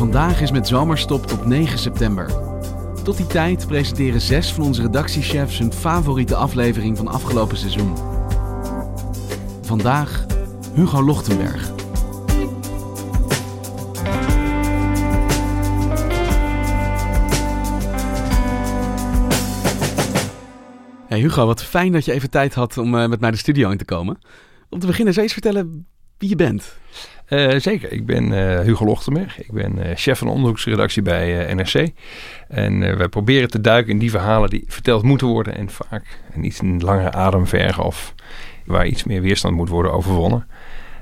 Vandaag is met zomerstop tot 9 september. Tot die tijd presenteren zes van onze redactiechefs hun favoriete aflevering van afgelopen seizoen. Vandaag Hugo Lochtenberg. Hey Hugo, wat fijn dat je even tijd had om uh, met mij de studio in te komen. Om te beginnen, je eens vertellen wie je bent? Uh, zeker, ik ben uh, Hugo Lochtenberg. Ik ben chef van de onderzoeksredactie bij NRC. En wij proberen te duiken in die verhalen die verteld moeten worden. En vaak een iets een langere adem vergen of waar iets meer weerstand moet worden overwonnen.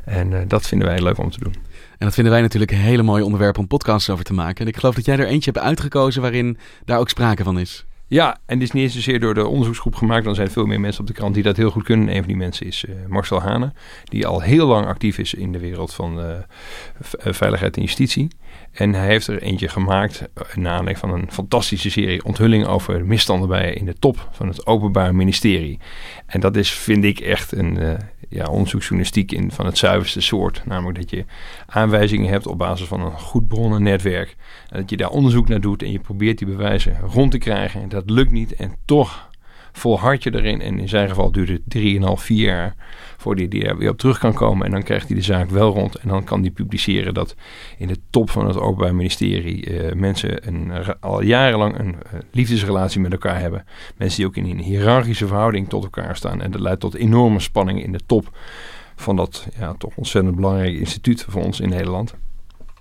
En dat vinden wij leuk om te doen. En dat vinden wij natuurlijk een hele mooie onderwerp om podcasts over te maken. En ik geloof dat jij er eentje hebt uitgekozen waarin daar ook sprake van is. Ja, en dit is niet eens zozeer door de onderzoeksgroep gemaakt. Dan zijn veel meer mensen op de krant die dat heel goed kunnen. Een van die mensen is uh, Marcel Hane, die al heel lang actief is in de wereld van uh, veiligheid en justitie. En hij heeft er eentje gemaakt na aanleiding van een fantastische serie onthulling over misstanden bij in de top van het Openbaar Ministerie. En dat is, vind ik, echt een uh, ja, onderzoeksjournalistiek in, van het zuiverste soort. Namelijk dat je aanwijzingen hebt op basis van een goed bronnennetwerk. En dat je daar onderzoek naar doet en je probeert die bewijzen rond te krijgen. En dat lukt niet en toch volhard je erin. En in zijn geval duurt het 3,5, 4 jaar voordat hij er weer op terug kan komen. En dan krijgt hij de zaak wel rond. En dan kan hij publiceren dat in de top van het Openbaar Ministerie uh, mensen een, al jarenlang een uh, liefdesrelatie met elkaar hebben. Mensen die ook in een hiërarchische verhouding tot elkaar staan. En dat leidt tot enorme spanning in de top van dat ja, toch ontzettend belangrijke instituut voor ons in Nederland.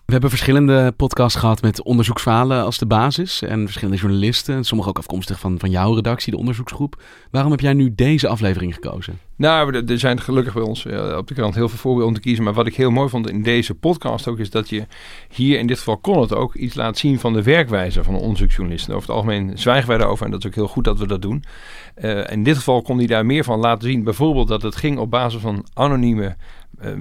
We hebben verschillende podcasts gehad met onderzoeksverhalen als de basis. En verschillende journalisten. Sommige ook afkomstig van, van jouw redactie, de onderzoeksgroep. Waarom heb jij nu deze aflevering gekozen? Nou, er zijn gelukkig bij ons eh, op de krant heel veel voorbeelden om te kiezen. Maar wat ik heel mooi vond in deze podcast ook is dat je hier in dit geval kon het ook iets laat zien van de werkwijze van de onderzoeksjournalisten. Over het algemeen zwijgen wij daarover en dat is ook heel goed dat we dat doen. Uh, in dit geval kon hij daar meer van laten zien. Bijvoorbeeld dat het ging op basis van anonieme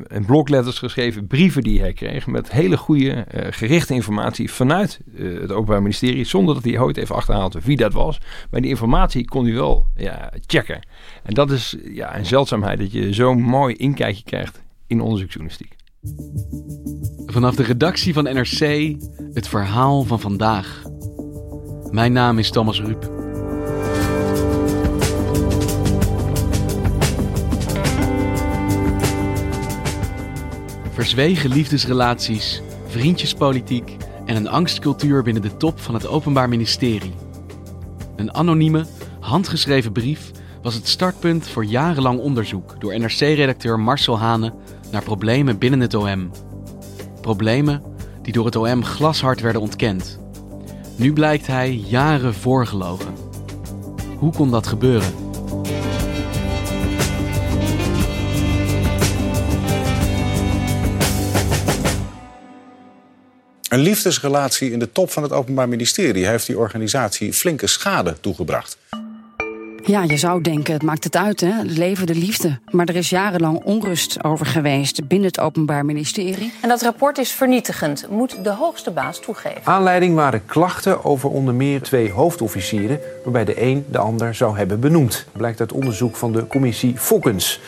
en blokletters geschreven brieven die hij kreeg met hele goede uh, gerichte informatie vanuit uh, het Openbaar Ministerie, zonder dat hij ooit even achterhaald wie dat was. Maar die informatie kon hij wel ja, checken. En dat is ja, een zeldzaamheid dat je zo'n mooi inkijkje krijgt in onderzoeksjournalistiek. Vanaf de redactie van NRC het verhaal van vandaag. Mijn naam is Thomas Ruip. Verzwegen liefdesrelaties, vriendjespolitiek en een angstcultuur binnen de top van het Openbaar Ministerie. Een anonieme, handgeschreven brief was het startpunt voor jarenlang onderzoek door NRC-redacteur Marcel Hane naar problemen binnen het OM. Problemen die door het OM glashard werden ontkend. Nu blijkt hij jaren voorgelogen. Hoe kon dat gebeuren? Een liefdesrelatie in de top van het Openbaar Ministerie heeft die organisatie flinke schade toegebracht. Ja, je zou denken, het maakt het uit, hè? Het leven, de liefde. Maar er is jarenlang onrust over geweest binnen het Openbaar Ministerie. En dat rapport is vernietigend, moet de hoogste baas toegeven. Aanleiding waren klachten over onder meer twee hoofdofficieren... waarbij de een de ander zou hebben benoemd. Blijkt uit onderzoek van de commissie Fokkens.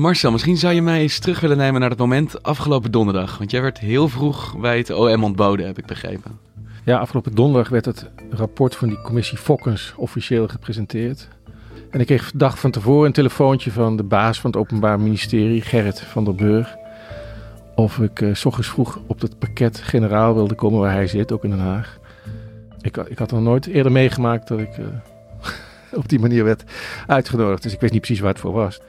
Marcel, misschien zou je mij eens terug willen nemen naar het moment afgelopen donderdag. Want jij werd heel vroeg bij het OM ontboden, heb ik begrepen. Ja, afgelopen donderdag werd het rapport van die commissie Fokkens officieel gepresenteerd. En ik kreeg dag van tevoren een telefoontje van de baas van het Openbaar Ministerie, Gerrit van der Burg. Of ik uh, ochtends vroeg op het pakket generaal wilde komen waar hij zit, ook in Den Haag. Ik, ik had nog nooit eerder meegemaakt dat ik uh, op die manier werd uitgenodigd. Dus ik wist niet precies waar het voor was.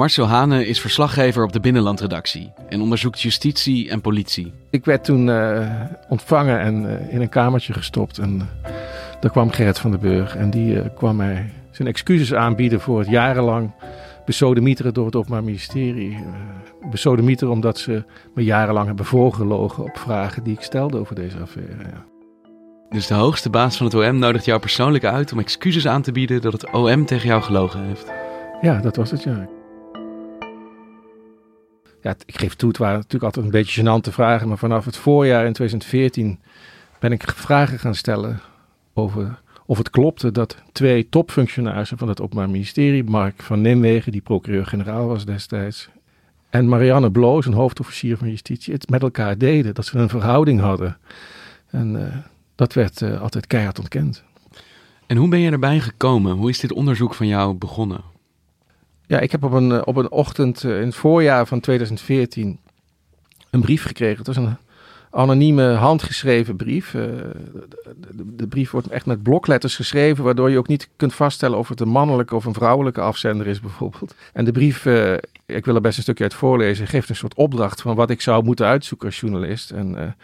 Marcel Hane is verslaggever op de Binnenlandredactie en onderzoekt justitie en politie. Ik werd toen uh, ontvangen en uh, in een kamertje gestopt. En uh, daar kwam Gerrit van den Burg en die kwam mij zijn excuses aanbieden voor het jarenlang besodemieteren door het Openbaar Ministerie. Besodemieteren omdat ze me jarenlang hebben voorgelogen op vragen die ik stelde over deze affaire. Ja. Dus de hoogste baas van het OM nodigt jou persoonlijk uit om excuses aan te bieden dat het OM tegen jou gelogen heeft? Ja, dat was het, ja. Ja, ik geef toe, het waren natuurlijk altijd een beetje gênante vragen, maar vanaf het voorjaar in 2014 ben ik vragen gaan stellen over of het klopte dat twee topfunctionarissen van het Openbaar Ministerie, Mark van Nimwegen, die procureur-generaal was destijds, en Marianne Bloos, een hoofdofficier van justitie, het met elkaar deden, dat ze een verhouding hadden. En uh, dat werd uh, altijd keihard ontkend. En hoe ben je erbij gekomen? Hoe is dit onderzoek van jou begonnen? Ja, ik heb op een, eh, op een ochtend in het voorjaar van 2014 een brief gekregen. Het was een anonieme handgeschreven brief. Uh, de, de, brief wordt echt met blokletters geschreven, waardoor je ook niet kunt vaststellen of het een mannelijke of een vrouwelijke afzender is, bijvoorbeeld. En de brief, ik wil er best een stukje uit voorlezen, geeft een soort opdracht van wat ik zou moeten uitzoeken als journalist. En,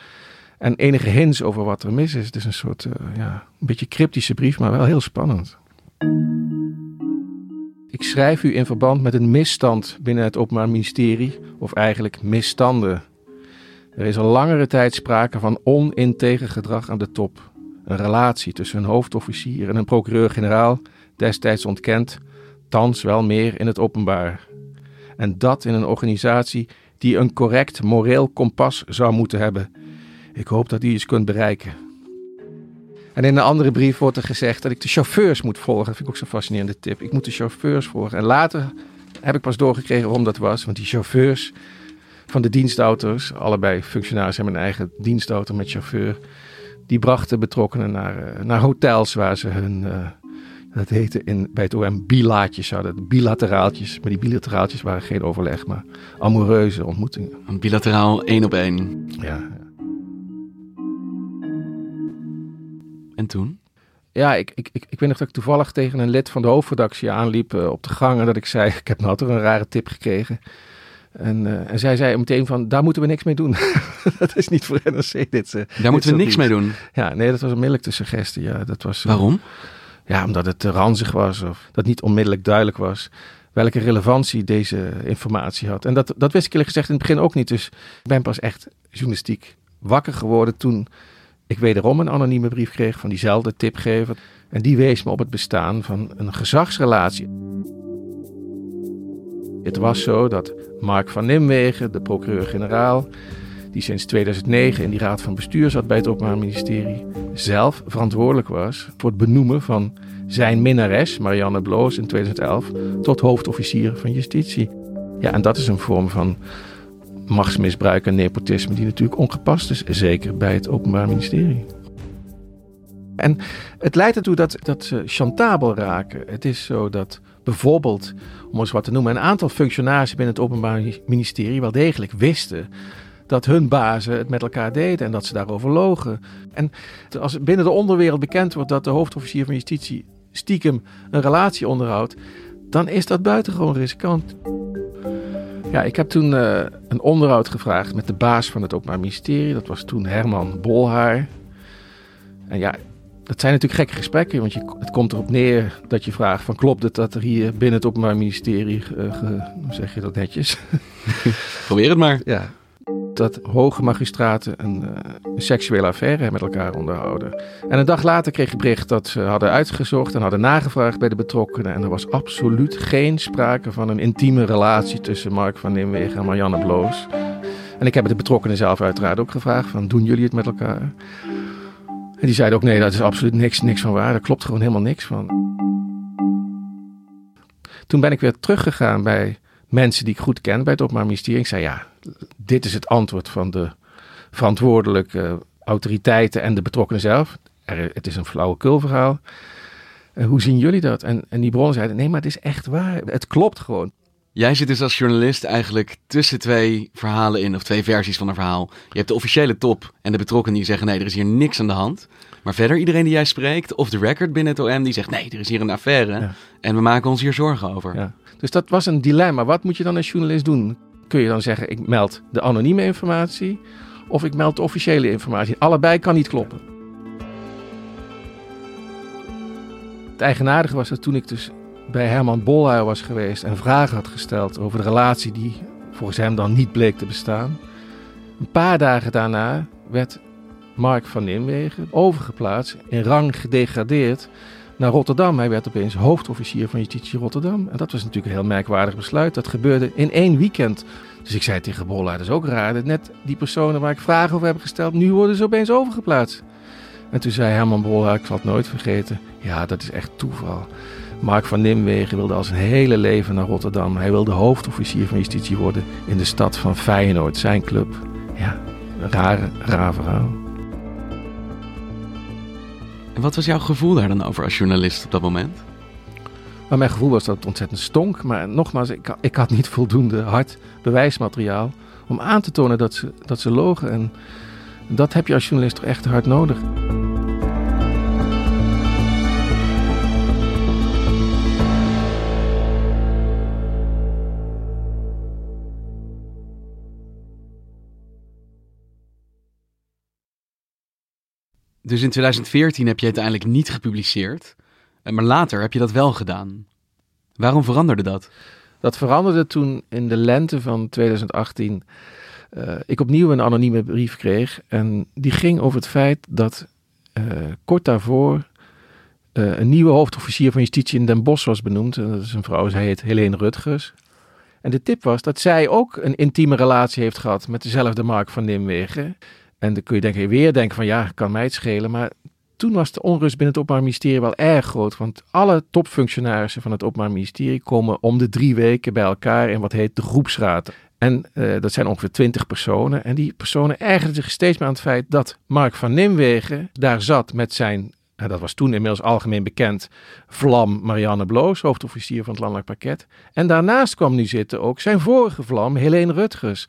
en enige hints over wat er mis is. Het is een soort, ja, een beetje cryptische brief, maar wel heel spannend. Ik schrijf u in verband met een misstand binnen het Openbaar Ministerie, of eigenlijk misstanden er is al langere tijd sprake van oninteger gedrag aan de top. Een relatie tussen een hoofdofficier en een procureur-generaal, destijds ontkend, thans wel meer in het openbaar. En dat in een organisatie die een correct moreel kompas zou moeten hebben. Ik hoop dat u eens kunt bereiken. En in een andere brief wordt er gezegd dat ik de chauffeurs moet volgen. Dat vind ik ook zo'n fascinerende tip. Ik moet de chauffeurs volgen. En later heb ik pas doorgekregen waarom dat was. Want die chauffeurs van de dienstauto's. Allebei functionarissen hebben een eigen dienstauto met chauffeur. Die brachten betrokkenen naar, uh, naar hotels waar ze hun, uh, dat heette in, bij het OM, bilaatjes hadden. Bilateraaltjes. Maar die bilateraaltjes waren geen overleg, maar amoureuze ontmoetingen. Een bilateraal één op één. Ja. En toen? Ja, ik, ik, ik, ik weet nog dat ik toevallig tegen een lid van de hoofdredactie aanliep uh, op de gang. En dat ik zei, ik heb nou toch een rare tip gekregen. En, uh, en, zij zei meteen van, daar moeten we niks mee doen. dat is niet voor NRC dit. Uh, daar moeten we niks mee doen? Ja, nee, dat was onmiddellijk de suggestie. Ja, dat was, Waarom? Ja, omdat het te ranzig was of dat niet onmiddellijk duidelijk was welke relevantie deze informatie had. En dat, dat wist ik eerlijk gezegd in het begin ook niet. Dus ik ben pas echt journalistiek wakker geworden toen ik wederom een anonieme brief kreeg van diezelfde tipgever. En die wees me op het bestaan van een gezagsrelatie. Het was zo dat Mark van Nimwegen, de procureur-generaal, die sinds 2009 in die raad van bestuur zat bij het Openbaar Ministerie, zelf verantwoordelijk was voor het benoemen van zijn minnares, Marianne Bloos, in 2011 tot hoofdofficier van justitie. Ja, en dat is een vorm van machtsmisbruik en nepotisme die natuurlijk ongepast is, zeker bij het Openbaar Ministerie. En het leidt ertoe dat, dat ze chantabel raken. Het is zo dat bijvoorbeeld, om eens wat te noemen, een aantal functionarissen binnen het Openbaar Ministerie wel degelijk wisten dat hun bazen het met elkaar deden en dat ze daarover logen. En als binnen de onderwereld bekend wordt dat de hoofdofficier van justitie stiekem een relatie onderhoudt, dan is dat buitengewoon riskant. Ja, ik heb toen uh, een onderhoud gevraagd met de baas van het Openbaar Ministerie. Dat was toen Herman Bolhaar. En ja, dat zijn natuurlijk gekke gesprekken, want je, het komt erop neer dat je vraagt van klopt het dat er hier binnen het Openbaar Ministerie, uh, ge, hoe zeg je dat netjes? Probeer het maar. Ja, dat hoge magistraten een, uh, een, seksuele affaire met elkaar onderhouden. En een dag later kreeg ik bericht dat ze hadden uitgezocht en hadden nagevraagd bij de betrokkenen. En er was absoluut geen sprake van een intieme relatie tussen Mark van Nimwegen en Marianne Bloos. En ik heb de betrokkenen zelf uiteraard ook gevraagd van doen jullie het met elkaar? En die zeiden ook, nee, dat is absoluut niks, niks van waar. Daar klopt gewoon helemaal niks van. Toen ben ik weer teruggegaan bij mensen die ik goed ken bij het Openbaar Ministerie. Ik zei, ja, dit is het antwoord van de verantwoordelijke autoriteiten en de betrokkenen zelf. Er, het is een flauwekul verhaal. Uh, hoe zien jullie dat? En, en die bronnen zeiden, nee, maar het is echt waar. Het klopt gewoon. Jij zit dus als journalist eigenlijk tussen twee verhalen in, of twee versies van een verhaal. Je hebt de officiële top en de betrokkenen die zeggen: nee, er is hier niks aan de hand. Maar verder, iedereen die jij spreekt, of de record binnen het OM, die zegt: nee, er is hier een affaire ja. en we maken ons hier zorgen over. Ja. Dus dat was een dilemma. Wat moet je dan als journalist doen? Kun je dan zeggen: ik meld de anonieme informatie of ik meld de officiële informatie? Allebei kan niet kloppen. Het eigenaardige was dat toen ik dus bij Herman Bolhuijer was geweest en vragen had gesteld over de relatie die volgens hem dan niet bleek te bestaan. Een paar dagen daarna werd Mark van Nimwegen overgeplaatst, in rang gedegradeerd naar Rotterdam. Hij werd opeens hoofdofficier van Justitie Rotterdam. En dat was natuurlijk een heel merkwaardig besluit. Dat gebeurde in één weekend. Dus ik zei tegen Bolla, dat is ook raar. Dat net die personen waar ik vragen over heb gesteld, nu worden ze opeens overgeplaatst. En toen zei Herman Bolla, ik het nooit vergeten. Ja, dat is echt toeval. Mark van Nimwegen wilde al zijn hele leven naar Rotterdam. Hij wilde hoofdofficier van justitie worden in de stad van Feyenoord, zijn club. Ja, een raar verhaal. En wat was jouw gevoel daar dan over als journalist op dat moment? Maar mijn gevoel was dat het ontzettend stonk. Maar nogmaals, ik, ik had niet voldoende hard bewijsmateriaal om aan te tonen dat ze, dat ze logen. En dat heb je als journalist toch echt hard nodig. Dus in 2014 heb je uiteindelijk niet gepubliceerd, eh, maar later heb je dat wel gedaan. Waarom veranderde dat? Dat veranderde toen in de lente van 2018 uh, ik opnieuw een anonieme brief kreeg. En die ging over het feit dat uh, kort daarvoor een nieuwe hoofdofficier van justitie in Den Bosch was benoemd. En dat is een vrouw, zij heet Helene Rutgers. En de tip was dat zij ook een intieme relatie heeft gehad met dezelfde Mark van Nimwegen. En dan kun je denken, weer denken van ja, kan mij het schelen. Maar toen was de onrust binnen het Openbaar Ministerie wel erg groot. Want alle topfunctionarissen van het Openbaar Ministerie komen om de drie weken bij elkaar in wat heet de groepsraad. En uh, dat zijn ongeveer twintig personen. En die personen ergerden zich steeds meer aan het feit dat Mark van Nimwegen daar zat met zijn, uh, dat was toen inmiddels algemeen bekend, vlam Marianne Bloos, hoofdofficier van het landelijk pakket. En daarnaast kwam nu zitten ook zijn vorige vlam, Helene Rutgers.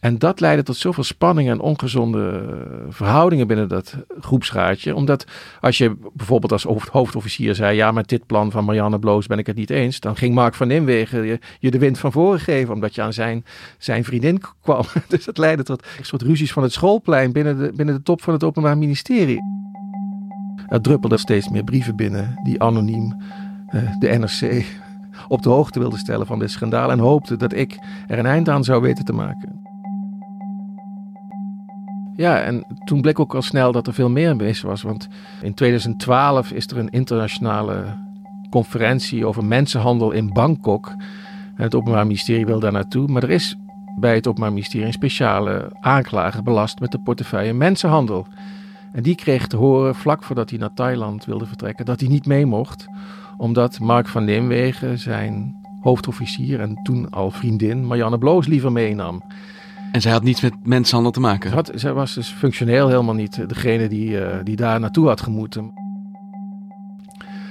En dat leidde tot zoveel spanning en ongezonde verhoudingen binnen dat groepsraadje. Omdat als je bijvoorbeeld als hoofdofficier zei: Ja, met dit plan van Marianne Bloos ben ik het niet eens. Dan ging Mark van Nimwegen je, je de wind van voren geven. Omdat je aan zijn, zijn vriendin kwam. Dus dat leidde tot een soort ruzies van het schoolplein binnen de, binnen de top van het Openbaar Ministerie. Er druppelden steeds meer brieven binnen die anoniem uh, de NRC op de hoogte wilden stellen van dit schandaal. En hoopte dat ik er een eind aan zou weten te maken. Ja, en toen bleek ook al snel dat er veel meer mis was. Want in 2012 is er een internationale conferentie over mensenhandel in Bangkok. En het Openbaar Ministerie wil daar naartoe. Maar er is bij het Openbaar Ministerie een speciale aanklager belast met de portefeuille mensenhandel. En die kreeg te horen, vlak voordat hij naar Thailand wilde vertrekken, dat hij niet mee mocht. Omdat Mark van Nimwegen zijn hoofdofficier en toen al vriendin Marianne Bloos liever meenam. En zij had niets met mensenhandel te maken? Had, zij was dus functioneel helemaal niet degene die, uh, die daar naartoe had gemoeten.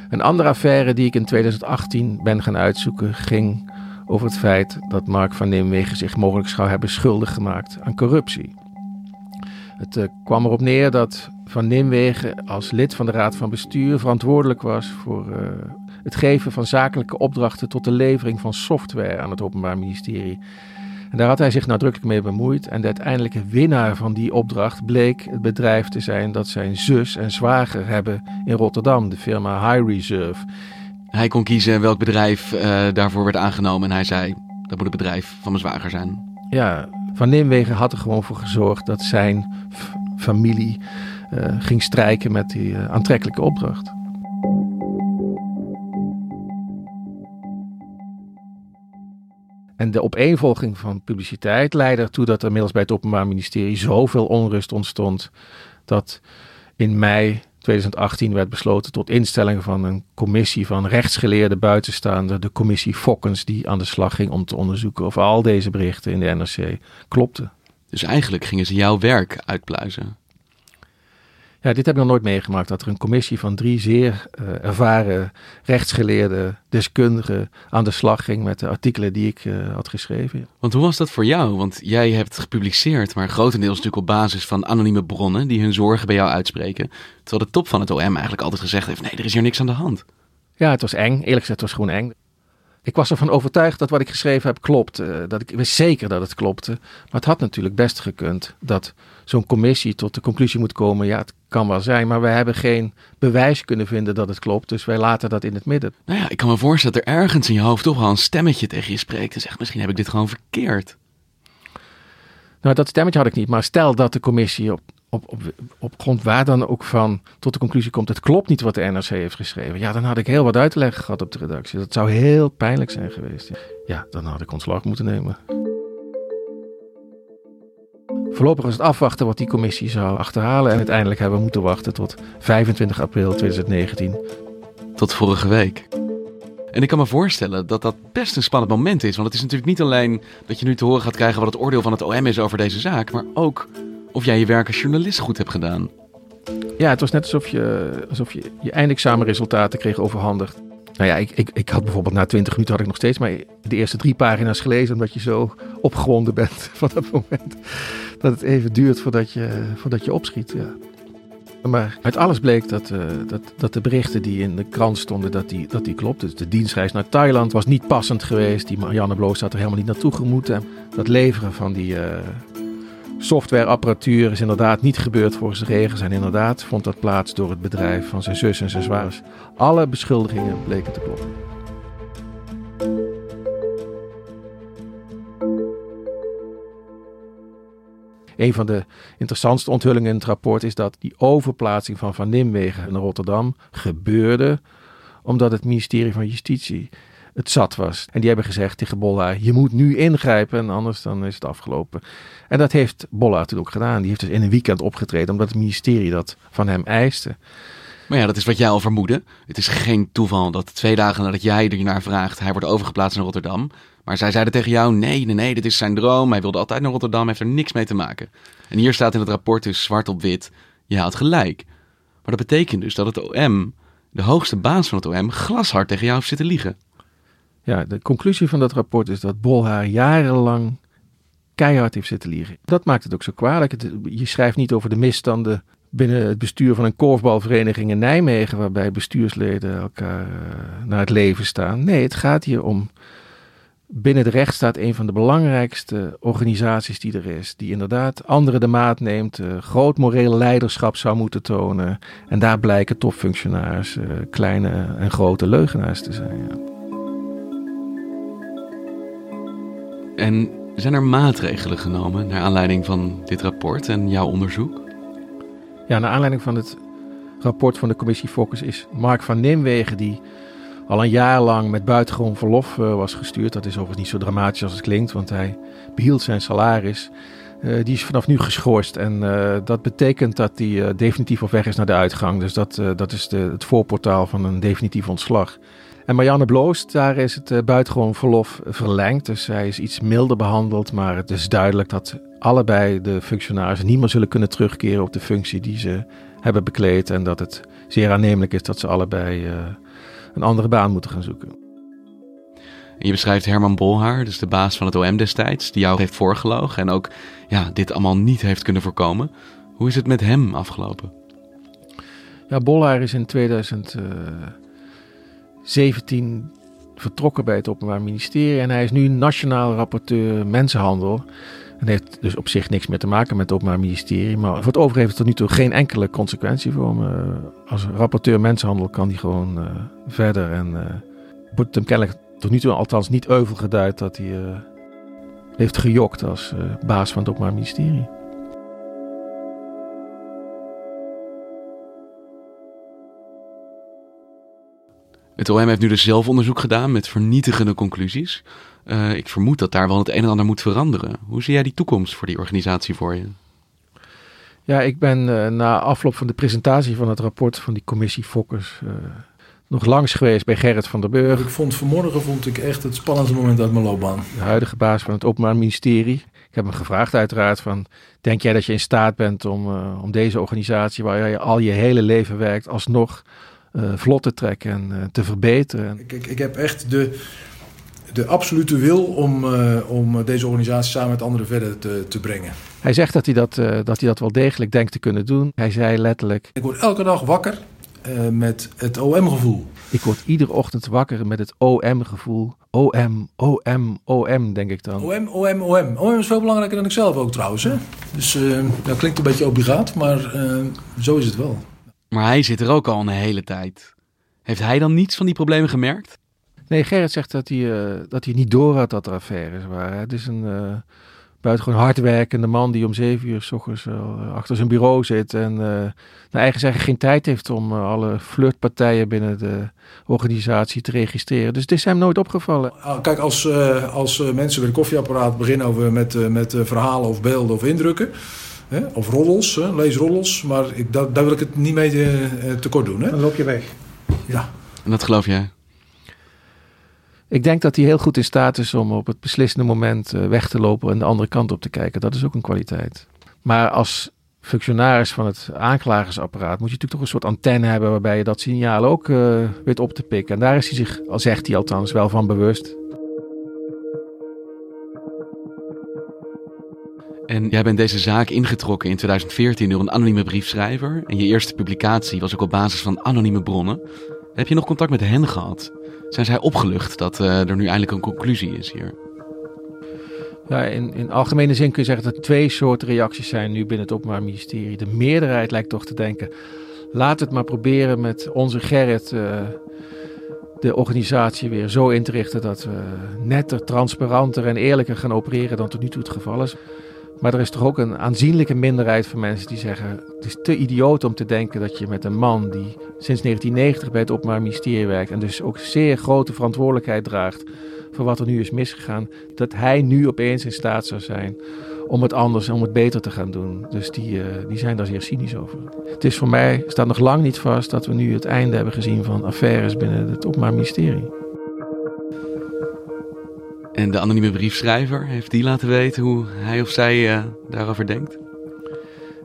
Een andere affaire die ik in 2018 ben gaan uitzoeken ging over het feit dat Mark van Nimwegen zich mogelijk zou hebben schuldig gemaakt aan corruptie. Het uh, kwam erop neer dat Van Nimwegen als lid van de Raad van Bestuur verantwoordelijk was voor uh, het geven van zakelijke opdrachten tot de levering van software aan het Openbaar Ministerie. En daar had hij zich nadrukkelijk mee bemoeid. En de uiteindelijke winnaar van die opdracht bleek het bedrijf te zijn dat zijn zus en zwager hebben in Rotterdam, de firma High Reserve. Hij kon kiezen welk bedrijf uh, daarvoor werd aangenomen en hij zei, dat moet het bedrijf van mijn zwager zijn. Ja, Van Nimwegen had er gewoon voor gezorgd dat zijn familie uh, ging strijken met die uh, aantrekkelijke opdracht. En de opeenvolging van publiciteit leidde ertoe dat er inmiddels bij het Openbaar Ministerie zoveel onrust ontstond. dat in mei 2018 werd besloten tot instelling van een commissie van rechtsgeleerde buitenstaanders, de commissie Fokkens, die aan de slag ging om te onderzoeken of al deze berichten in de NRC klopten. Dus eigenlijk gingen ze jouw werk uitpluizen. Ja, dit heb ik nog nooit meegemaakt. Dat er een commissie van drie zeer uh, ervaren rechtsgeleerde deskundigen aan de slag ging met de artikelen die ik uh, had geschreven. Want hoe was dat voor jou? Want jij hebt gepubliceerd, maar grotendeels natuurlijk op basis van anonieme bronnen die hun zorgen bij jou uitspreken. Terwijl de top van het OM eigenlijk altijd gezegd heeft: nee, er is hier niks aan de hand. Ja, het was eng. Eerlijk gezegd, het was gewoon eng. Ik was ervan overtuigd dat wat ik geschreven heb klopt. Uh, dat ik wist zeker dat het klopte. Maar het had natuurlijk best gekund dat zo'n commissie tot de conclusie moet komen. Ja, het kan wel zijn, maar we hebben geen bewijs kunnen vinden dat het klopt. Dus wij laten dat in het midden. Nou ja, ik kan me voorstellen dat er ergens in je hoofd toch wel een stemmetje tegen je spreekt. En zegt, misschien heb ik dit gewoon verkeerd. Nou, dat stemmetje had ik niet. Maar stel dat de commissie op op, op, op grond waar dan ook van tot de conclusie komt: het klopt niet wat de NRC heeft geschreven. Ja, dan had ik heel wat uit te leggen gehad op de redactie. Dat zou heel pijnlijk zijn geweest. Ja, dan had ik ontslag moeten nemen. Voorlopig was het afwachten wat die commissie zou achterhalen. En uiteindelijk hebben we moeten wachten tot 25 april 2019. Tot vorige week. En ik kan me voorstellen dat dat best een spannend moment is. Want het is natuurlijk niet alleen dat je nu te horen gaat krijgen wat het oordeel van het OM is over deze zaak. Maar ook of jij je werk als journalist goed hebt gedaan. Ja, het was net alsof je alsof je, je eindexamenresultaten kreeg overhandigd. Nou ja, ik, ik, ik had bijvoorbeeld na twintig minuten had ik nog steeds maar de eerste drie pagina's gelezen. Omdat je zo opgewonden bent van dat moment. Dat het even duurt voordat je, voordat je opschiet. Ja. Maar uit alles bleek dat, uh, dat, dat de berichten die in de krant stonden, dat die, dat die klopt. Dus de dienstreis naar Thailand was niet passend geweest. Die Marianne Bloos had er helemaal niet naartoe gemoeten. Dat leveren van die, uh, softwareapparatuur is inderdaad niet gebeurd volgens de regels. En inderdaad vond dat plaats door het bedrijf van zijn zus en zijn zwaars. Alle beschuldigingen bleken te kloppen. Een van de interessantste onthullingen in het rapport is dat die overplaatsing van Van Nimwegen naar Rotterdam gebeurde omdat het ministerie van Justitie het zat was. En die hebben gezegd tegen Bolla, je moet nu ingrijpen en anders dan is het afgelopen. En dat heeft Bolla toen ook gedaan. Die heeft dus in een weekend opgetreden omdat het ministerie dat van hem eiste. Maar ja, dat is wat jij al vermoedde. Het is geen toeval dat twee dagen nadat jij er naar vraagt, hij wordt overgeplaatst naar Rotterdam. Maar zij zeiden tegen jou, nee, nee, nee, dit is zijn droom. Hij wilde altijd naar Rotterdam, heeft er niks mee te maken. En hier staat in het rapport dus zwart op wit, je had gelijk. Maar dat betekent dus dat het OM, de hoogste baas van het OM, glashard tegen jou heeft zitten liegen. Ja, de conclusie van dat rapport is dat Bolhaar jarenlang keihard heeft zitten liegen. Dat maakt het ook zo kwalijk. je schrijft niet over de misstanden binnen het bestuur van een korfbalvereniging in Nijmegen, waarbij bestuursleden elkaar uh, naar het leven staan. Nee, het gaat hier om binnen de rechtsstaat een van de belangrijkste organisaties die er is. Die inderdaad anderen de maat neemt, uh, groot morele leiderschap zou moeten tonen. En daar blijken topfunctionaris uh, kleine en grote leugenaars te zijn. Ja. En zijn er maatregelen genomen naar aanleiding van dit rapport en jouw onderzoek? Ja, naar aanleiding van het rapport van de commissie Focus is Mark van Nimwegen, die al een jaar lang met buitengewoon verlof uh, was gestuurd. Dat is overigens niet zo dramatisch als het klinkt, want hij behield zijn salaris. Uh, die is vanaf nu geschorst en uh, dat betekent dat hij definitief op weg is naar de uitgang. Dus dat, dat is de, het voorportaal van een definitief ontslag. En Marianne Bloost, daar is het uh, buitengewoon verlof verlengd. Dus zij is iets milder behandeld. Maar het is duidelijk dat allebei de functionarissen niet meer zullen kunnen terugkeren op de functie die ze hebben bekleed. En dat het zeer aannemelijk is dat ze allebei uh, een andere baan moeten gaan zoeken. En je beschrijft Herman Bolhaar, dus de baas van het OM destijds, die jou heeft voorgelogen en ook ja, dit allemaal niet heeft kunnen voorkomen. Hoe is het met hem afgelopen? Ja, Bolhaar is in 2000. Uh, 17 vertrokken bij het Openbaar Ministerie. En hij is nu nationaal rapporteur mensenhandel. En heeft dus op zich niks meer te maken met het Openbaar Ministerie. Maar voor het over heeft het tot nu toe geen enkele consequentie voor hem. Uh, als rapporteur mensenhandel kan hij gewoon uh, verder. En uh, wordt hem kennelijk tot nu toe althans niet euvel geduid dat hij heeft gejokt als baas van het Openbaar Ministerie. Het OM heeft nu dus zelf onderzoek gedaan met vernietigende conclusies. Uh, ik vermoed dat daar wel het een en ander moet veranderen. Hoe zie jij die toekomst voor die organisatie voor je? Ja, ik ben uh, na afloop van de presentatie van het rapport van die commissie Fokkers uh, nog langs geweest bij Gerrit van der Burg. Ik vond vanmorgen vond ik echt het spannendste moment uit mijn loopbaan. De huidige baas van het Openbaar Ministerie. Ik heb hem gevraagd uiteraard van, denk jij dat je in staat bent om, om deze organisatie waar je al je hele leven werkt alsnog vlot te trekken en uh, te verbeteren. Ik, ik, ik, heb echt de, de absolute wil om, uh, om deze organisatie samen met anderen verder te, te brengen. Hij zegt dat hij dat, dat hij dat wel degelijk denkt te kunnen doen. Hij zei letterlijk... Ik word elke dag wakker uh, met het OM-gevoel. Ik word iedere ochtend wakker met het OM-gevoel. OM, OM, OM, denk ik dan. OM, OM, OM. OM is veel belangrijker dan ik zelf ook trouwens. Hè? Dus uh, dat klinkt een beetje obligaat, maar uh, zo is het wel. Maar hij zit er ook al een hele tijd. Heeft hij dan niets van die problemen gemerkt? Nee, Gerrit zegt dat hij, uh, dat hij niet door had dat er affaires waren. Het is een buitengewoon hardwerkende man die om zeven uur s ochtends uh, achter zijn bureau zit. En uh, naar eigen zeggen geen tijd heeft om uh, alle flirtpartijen binnen de organisatie te registreren. Dus het is hem nooit opgevallen. Kijk, als, als mensen bij een koffieapparaat beginnen over met, met verhalen of beelden of indrukken. Hè, of roddels, hè, lees roddels. Maar ik, daar, daar wil ik het niet mee tekort doen. Hè. Dan loop je weg. Ja. En dat geloof jij? Ik denk dat hij heel goed in staat is om op het beslissende moment uh, weg te lopen en de andere kant op te kijken. Dat is ook een kwaliteit. Maar als functionaris van het aanklagersapparaat moet je natuurlijk toch een soort antenne hebben waarbij je dat signaal ook uh, weet op te pikken. En daar is hij zich, al zegt hij althans, wel van bewust. En jij bent deze zaak ingetrokken in 2014 door een anonieme briefschrijver. En je eerste publicatie was ook op basis van anonieme bronnen. Heb je nog contact met hen gehad? Zijn zij opgelucht dat uh, er nu eindelijk een conclusie is hier? Ja, in, in algemene zin kun je zeggen dat er twee soorten reacties zijn nu binnen het Openbaar Ministerie. De meerderheid lijkt toch te denken: laat het maar proberen met onze Gerrit uh, de organisatie weer zo in te richten dat we netter, transparanter en eerlijker gaan opereren dan tot nu toe het geval is. Maar er is toch ook een aanzienlijke minderheid van mensen die zeggen: het is te idioot om te denken dat je met een man die sinds 1990 bij het Openbaar Ministerie werkt en dus ook zeer grote verantwoordelijkheid draagt voor wat er nu is misgegaan, dat hij nu opeens in staat zou zijn om het anders, om het beter te gaan doen. Dus die, uh, die zijn daar zeer cynisch over. Het is voor mij, staat nog lang niet vast dat we nu het einde hebben gezien van affaires binnen het Openbaar Ministerie. En de anonieme briefschrijver, heeft die laten weten hoe hij of zij uh, daarover denkt?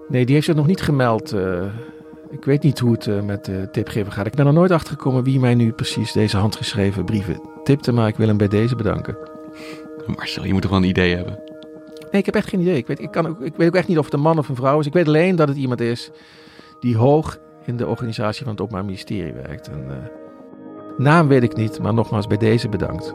Nee, die heeft zich nog niet gemeld. Uh, ik weet niet hoe het uh, met de tipgever gaat. Ik ben er nooit achter gekomen wie mij nu precies deze handgeschreven brieven tipte, maar ik wil hem bij deze bedanken. Marcel, je moet toch wel een idee hebben? Nee, ik heb echt geen idee. Ik weet, ik, kan ook, ik weet ook echt niet of het een man of een vrouw is. Ik weet alleen dat het iemand is die hoog in de organisatie van het Openbaar Ministerie werkt. En, naam weet ik niet, maar nogmaals bij deze bedankt.